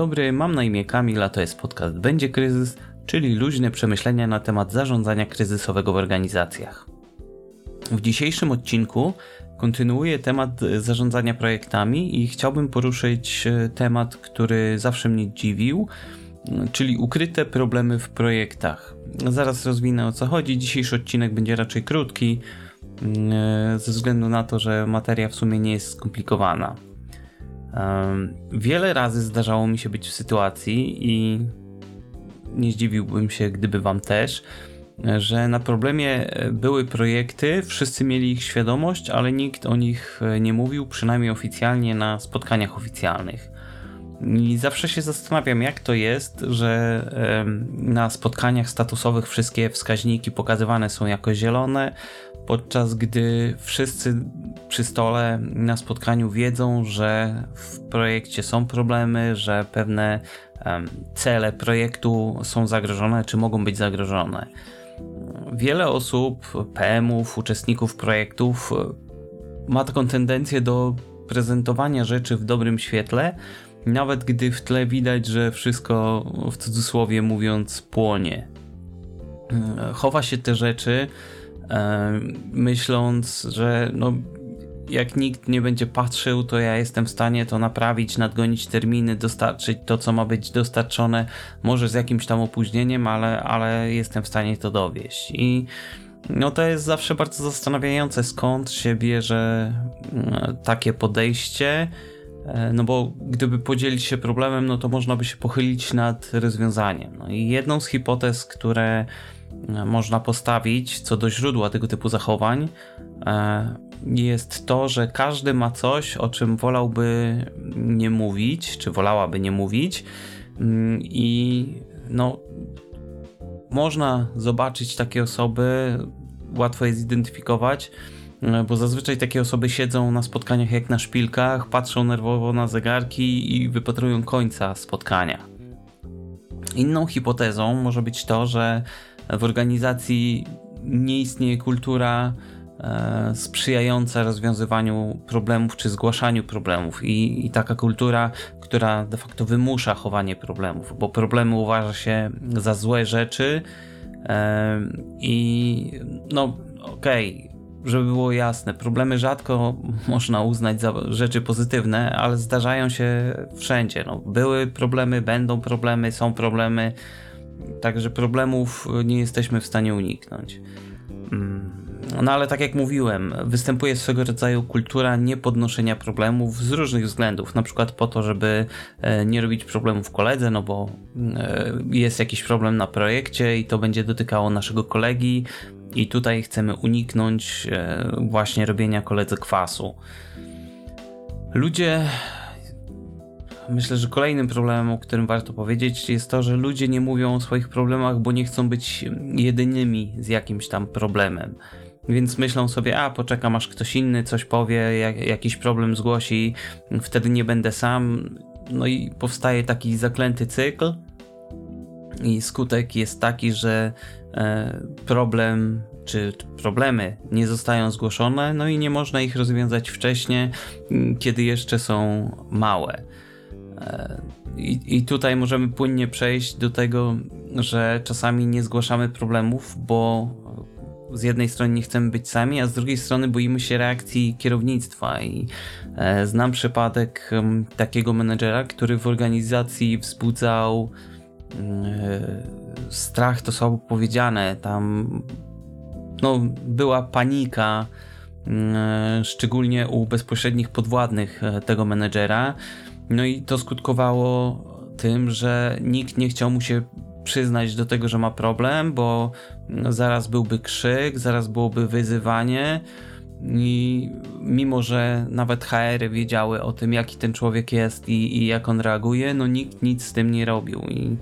Dobry, mam na imię Kamil, a to jest podcast Będzie Kryzys, czyli luźne przemyślenia na temat zarządzania kryzysowego w organizacjach. W dzisiejszym odcinku kontynuuję temat zarządzania projektami i chciałbym poruszyć e, temat, który zawsze mnie dziwił, czyli ukryte problemy w projektach. Zaraz rozwinę o co chodzi. Dzisiejszy odcinek będzie raczej krótki, e, ze względu na to, że materia w sumie nie jest skomplikowana. Wiele razy zdarzało mi się być w sytuacji i nie zdziwiłbym się, gdyby wam też, że na problemie były projekty, wszyscy mieli ich świadomość, ale nikt o nich nie mówił, przynajmniej oficjalnie na spotkaniach oficjalnych. I zawsze się zastanawiam, jak to jest, że na spotkaniach statusowych wszystkie wskaźniki pokazywane są jako zielone, podczas gdy wszyscy przy stole na spotkaniu wiedzą, że w projekcie są problemy, że pewne cele projektu są zagrożone czy mogą być zagrożone. Wiele osób, PM-ów, uczestników projektów ma taką tendencję do prezentowania rzeczy w dobrym świetle, nawet gdy w tle widać, że wszystko w cudzysłowie mówiąc płonie. Chowa się te rzeczy myśląc, że no, jak nikt nie będzie patrzył, to ja jestem w stanie to naprawić, nadgonić terminy, dostarczyć to, co ma być dostarczone, może z jakimś tam opóźnieniem, ale, ale jestem w stanie to dowieść. I no to jest zawsze bardzo zastanawiające, skąd się bierze mm, takie podejście. E, no bo gdyby podzielić się problemem, no to można by się pochylić nad rozwiązaniem. No i jedną z hipotez, które można postawić co do źródła tego typu zachowań, e, jest to, że każdy ma coś, o czym wolałby nie mówić, czy wolałaby nie mówić. Mm, I no, można zobaczyć takie osoby, łatwo je zidentyfikować, e, bo zazwyczaj takie osoby siedzą na spotkaniach jak na szpilkach, patrzą nerwowo na zegarki i wypatrują końca spotkania. Inną hipotezą może być to, że w organizacji nie istnieje kultura e, sprzyjająca rozwiązywaniu problemów czy zgłaszaniu problemów I, i, taka kultura, która de facto wymusza chowanie problemów, bo problemy uważa się za złe rzeczy e, i no okej, okay, żeby było jasne, problemy rzadko można uznać za rzeczy pozytywne, ale zdarzają się wszędzie. No, były problemy, będą problemy, są problemy Także problemów nie jesteśmy w stanie uniknąć. Mm. No ale tak jak mówiłem, występuje swego rodzaju kultura niepodnoszenia problemów z różnych względów. Na przykład po to, żeby e, nie robić problemów koledze, no bo e, jest jakiś problem na projekcie i to będzie dotykało naszego kolegi, i tutaj chcemy uniknąć e, właśnie robienia koledze kwasu. Ludzie Myślę, że kolejnym problemem, o którym warto powiedzieć, jest to, że ludzie nie mówią o swoich problemach, bo nie chcą być jedynymi z jakimś tam problemem. Więc myślą sobie, a poczekam aż ktoś inny coś powie, jak, jakiś problem zgłosi, wtedy nie będę sam. No i powstaje taki zaklęty cykl. I skutek jest taki, że e, problem czy problemy nie zostają zgłoszone, no i nie można ich rozwiązać wcześniej, kiedy jeszcze są małe. I, I tutaj możemy płynnie przejść do tego, że czasami nie zgłaszamy problemów, bo z jednej strony nie chcemy być sami, a z drugiej strony boimy się reakcji kierownictwa. I e, znam przypadek e, takiego menedżera, który w organizacji wzbudzał e, strach, to słabo powiedziane. Tam no, była panika, e, szczególnie u bezpośrednich podwładnych e, tego menedżera no i to skutkowało tym, że nikt nie chciał mu się przyznać do tego, że ma problem, bo zaraz byłby krzyk, zaraz byłoby wyzywanie. I mimo, że nawet HR wiedziały o tym, jaki ten człowiek jest i, i jak on reaguje, no nikt nic z tym nie robił. I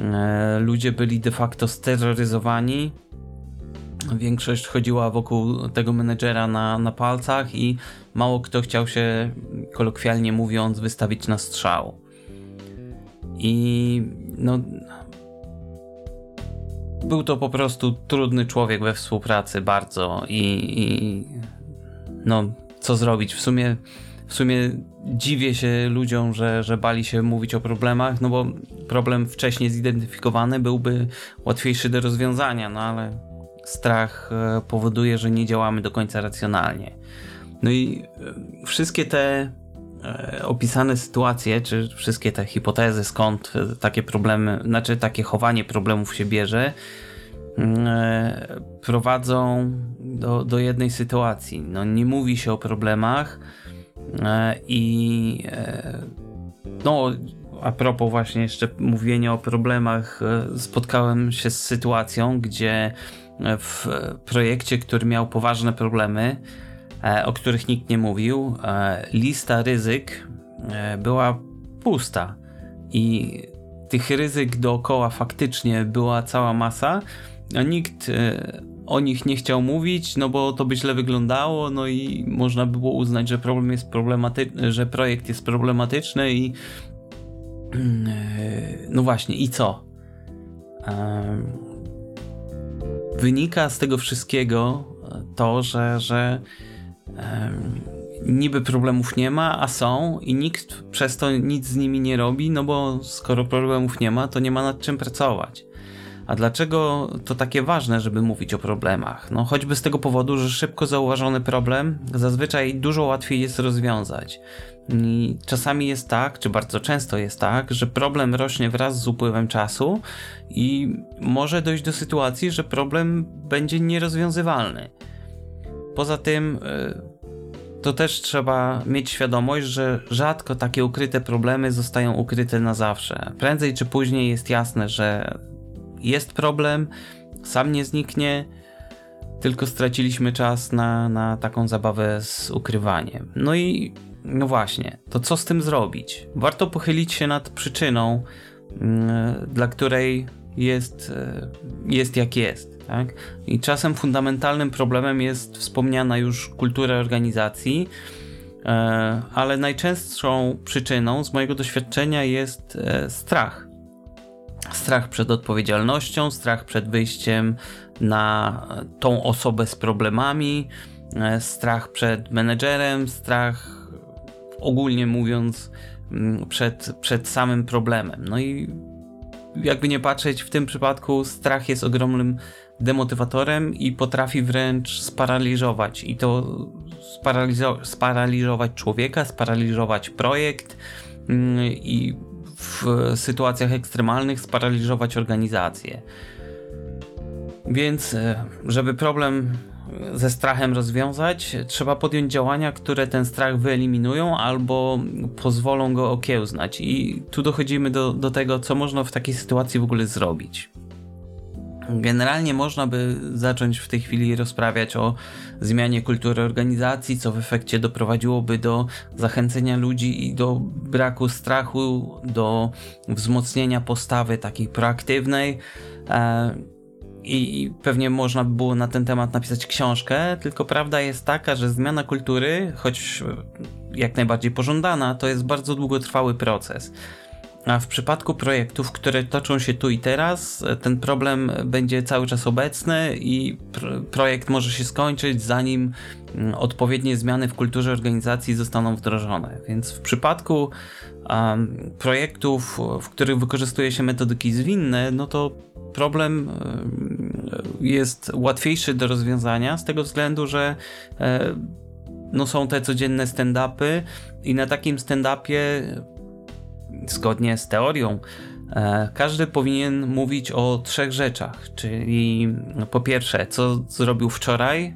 e, ludzie byli de facto steroryzowani Większość chodziła wokół tego menedżera na, na palcach i mało kto chciał się, kolokwialnie mówiąc, wystawić na strzał. I no. Był to po prostu trudny człowiek we współpracy, bardzo. I, i no, co zrobić? W sumie w sumie dziwię się ludziom, że, że bali się mówić o problemach, no bo problem wcześniej zidentyfikowany byłby łatwiejszy do rozwiązania, no ale strach e, powoduje, że nie działamy do końca racjonalnie. No i e, wszystkie te e, opisane sytuacje, czy wszystkie te hipotezy, skąd takie problemy, znaczy takie chowanie problemów się bierze, mm, prowadzą do, do jednej sytuacji. No, nie mówi się o problemach i no, a propos właśnie jeszcze mówienia o problemach, spotkałem się z sytuacją, gdzie w projekcie, który miał poważne problemy, e, o których nikt nie mówił, e, lista ryzyk e, była pusta i tych ryzyk dookoła faktycznie była cała masa, a nikt o nich nie chciał mówić, no bo to by źle wyglądało, no i można było uznać, że problem jest problematyczny, że projekt jest problematyczny i no właśnie, i co? Wynika z tego wszystkiego to, że, że niby problemów nie ma, a są i nikt przez to nic z nimi nie robi, no bo skoro problemów nie ma, to nie ma nad czym pracować. A dlaczego to takie ważne, żeby mówić o problemach? No choćby z tego powodu, że szybko zauważony problem zazwyczaj dużo łatwiej jest rozwiązać. I czasami jest tak, czy bardzo często jest tak, że problem rośnie wraz z upływem czasu i może dojść do sytuacji, że problem będzie nierozwiązywalny. Poza tym, y, to też trzeba mieć świadomość, że rzadko takie ukryte problemy zostają ukryte na zawsze. Prędzej czy później jest jasne, że jest problem, sam nie zniknie, tylko straciliśmy czas na, na taką zabawę z ukrywaniem. No i no właśnie, to co z tym zrobić? Warto pochylić się nad przyczyną, mm, dla której jest, e, jest jak jest. Tak? I czasem fundamentalnym problemem jest wspomniana już kultura organizacji, e, ale najczęstszą przyczyną z mojego doświadczenia jest e, strach. Strach przed odpowiedzialnością, strach przed wyjściem na tą osobę z problemami, strach przed menedżerem, strach ogólnie mówiąc, mm, przed, przed samym problemem. No i jakby nie patrzeć, w tym przypadku strach jest ogromnym demotywatorem i potrafi wręcz sparaliżować. I to sparaliżować człowieka, sparaliżować projekt mm, i w sytuacjach ekstremalnych sparaliżować organizację. Więc, e, żeby problem ze strachem rozwiązać, trzeba podjąć działania, które ten strach wyeliminują albo pozwolą go okiełznać. I tu dochodzimy do, do tego, co można w takiej sytuacji w ogóle zrobić. Generalnie można by zacząć w tej chwili rozprawiać o zmianie kultury organizacji, co w efekcie doprowadziłoby do zachęcenia ludzi i do braku strachu, do wzmocnienia postawy takiej proaktywnej. E, i pewnie można by było na ten temat napisać książkę, tylko prawda jest taka, że zmiana kultury, choć jak najbardziej pożądana, to jest bardzo długotrwały proces. A w przypadku projektów, które toczą się tu i teraz, ten problem będzie cały czas obecny i projekt może się skończyć, zanim mm, odpowiednie zmiany w kulturze organizacji zostaną wdrożone. Więc w przypadku um, projektów, w których wykorzystuje się metodyki zwinne, no to problem e, jest łatwiejszy do rozwiązania z tego względu, że e, no są te codzienne stand-upy i na takim stand-upie zgodnie z teorią e, każdy powinien mówić o trzech rzeczach, czyli no, po pierwsze, co zrobił wczoraj,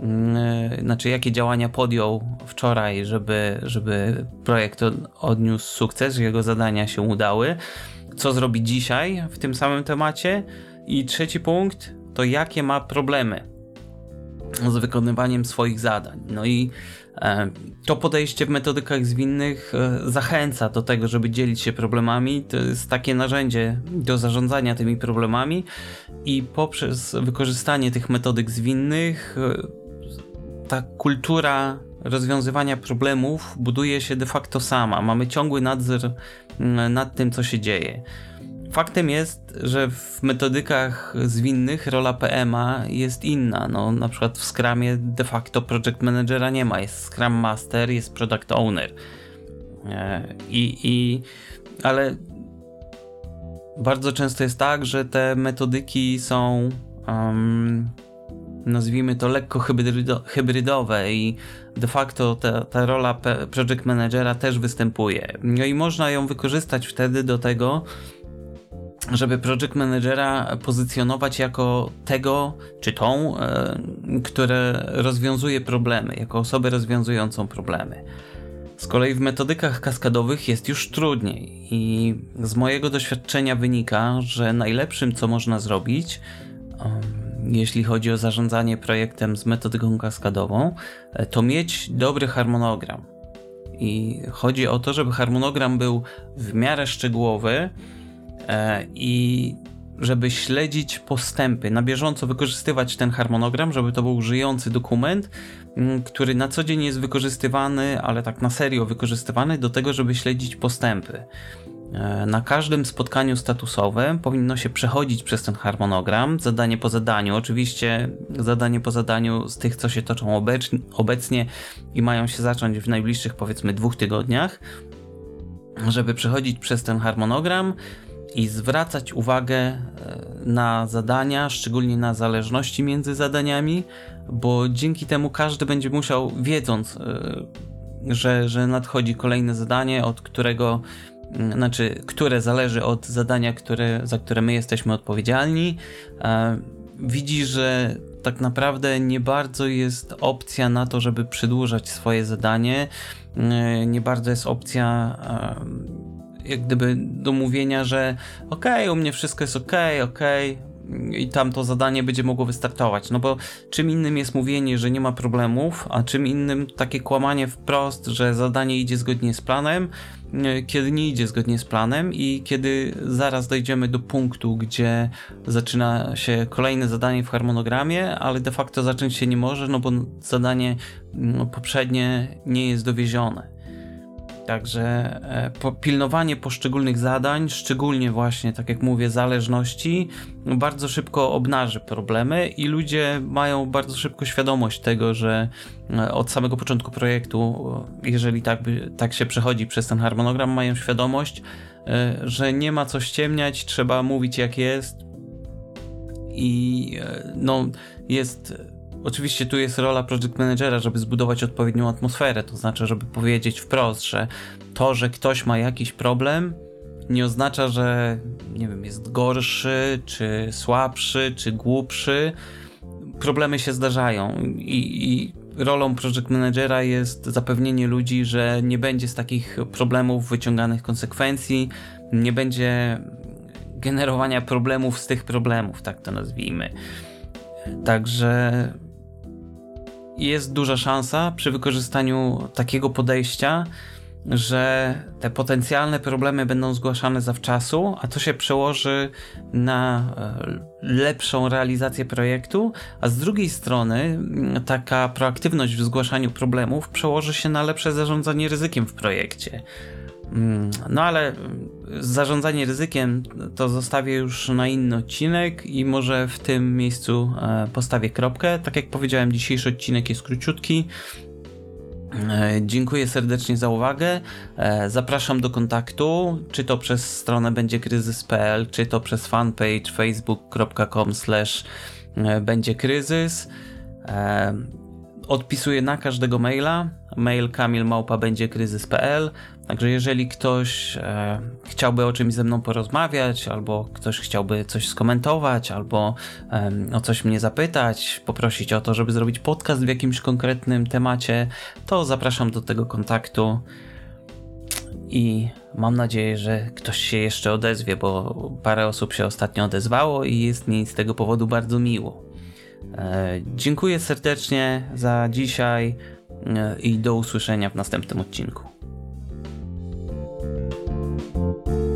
mm, znaczy jakie działania podjął wczoraj, żeby, żeby projekt odniósł sukces, jego zadania się udały. Co zrobić dzisiaj w tym samym temacie. I trzeci punkt to jakie ma problemy z wykonywaniem swoich zadań. No i e, to podejście w metodykach zwinnych e, zachęca do tego, żeby dzielić się problemami. To jest takie narzędzie do zarządzania tymi problemami i poprzez wykorzystanie tych metodyk zwinnych e, ta kultura rozwiązywania problemów buduje się de facto sama. Mamy ciągły nadzór nad tym, co się dzieje. Faktem jest, że w metodykach zwinnych rola PMA jest inna. No, na przykład w Scrumie de facto Project Managera nie ma. Jest Scrum Master, jest Product Owner. E, I, i ale bardzo często jest tak, że te metodyki są um, nazwijmy to lekko hybrydo, hybrydowe i de facto ta, ta rola project managera też występuje. No i można ją wykorzystać wtedy do tego, żeby project managera pozycjonować jako tego czy tą, e, które rozwiązuje problemy, jako osobę rozwiązującą problemy. Z kolei w metodykach kaskadowych jest już trudniej i z mojego doświadczenia wynika, że najlepszym co można zrobić, jeśli chodzi o zarządzanie projektem z metodyką kaskadową, e, to mieć dobry harmonogram. I chodzi o to, żeby harmonogram był w miarę szczegółowy i żeby śledzić postępy, na bieżąco wykorzystywać ten harmonogram, żeby to był żyjący dokument, mm, który na co dzień jest wykorzystywany, ale tak na serio wykorzystywany do tego, żeby śledzić postępy. E, na każdym spotkaniu statusowym powinno się przechodzić przez ten harmonogram, zadanie po zadaniu. Oczywiście zadanie po zadaniu z tych, co się toczą obecnie i mają się zacząć w najbliższych powiedzmy dwóch tygodniach, żeby przechodzić przez ten harmonogram i zwracać uwagę e, na zadania, szczególnie na zależności między zadaniami, bo dzięki temu każdy będzie musiał, wiedząc, e, że, że nadchodzi kolejne zadanie, od którego mm, znaczy, które zależy od zadania, które, za które my jesteśmy odpowiedzialni, e, widzi, że tak naprawdę nie bardzo jest opcja na to, żeby przedłużać swoje zadanie. Nie bardzo jest opcja jak gdyby do mówienia, że okej, okay, u mnie wszystko jest okej, okay, okej, okay, i tam to zadanie będzie mogło wystartować. No bo czym innym jest mówienie, że nie ma problemów, a czym innym takie kłamanie wprost, że zadanie idzie zgodnie z planem, e, kiedy nie idzie zgodnie z planem i kiedy zaraz dojdziemy do punktu, gdzie zaczyna się kolejne zadanie w harmonogramie, ale de facto zacząć się nie może, no bo zadanie no, poprzednie nie jest dowiezione. Także e, pilnowanie poszczególnych zadań, szczególnie właśnie, tak jak mówię, zależności, bardzo szybko obnaży problemy i ludzie mają bardzo szybko świadomość tego, że e, od samego początku projektu, jeżeli tak, tak się przechodzi przez ten harmonogram, mają świadomość, e, że nie ma co ściemniać, trzeba mówić jak jest. I no jest Oczywiście tu jest rola project managera, żeby zbudować odpowiednią atmosferę, to znaczy, żeby powiedzieć wprost, że to, że ktoś ma jakiś problem, nie oznacza, że nie wiem, jest gorszy, czy słabszy, czy głupszy. Problemy się zdarzają i, i rolą project managera jest zapewnienie ludzi, że nie będzie z takich problemów wyciąganych konsekwencji, nie będzie generowania problemów z tych problemów, tak to nazwijmy. Także jest duża szansa przy wykorzystaniu takiego podejścia, że te potencjalne problemy będą zgłaszane zawczasu, a to się przełoży na e, lepszą realizację projektu, a z drugiej strony taka proaktywność w zgłaszaniu problemów przełoży się na lepsze zarządzanie ryzykiem w projekcie. Mm, no ale zarządzanie ryzykiem to zostawię już na inny odcinek i może w tym miejscu e, postawię kropkę. Tak jak powiedziałem, dzisiejszy odcinek jest króciutki. E, dziękuję serdecznie za uwagę. E, zapraszam do kontaktu, czy to przez stronę będzie kryzys.pl, czy to przez fanpage facebook.com będzie kryzys. Odpisuję na każdego maila. Mail kamilmałpa będzie kryzys.pl. Także jeżeli ktoś e, chciałby o czymś ze mną porozmawiać, albo ktoś chciałby coś skomentować, albo e, o coś mnie zapytać, poprosić o to, żeby zrobić podcast w jakimś konkretnym temacie, to zapraszam do tego kontaktu i mam nadzieję, że ktoś się jeszcze odezwie, bo parę osób się ostatnio odezwało i jest mi z tego powodu bardzo miło. E, dziękuję serdecznie za dzisiaj e, i do usłyszenia w następnym odcinku. Thank you.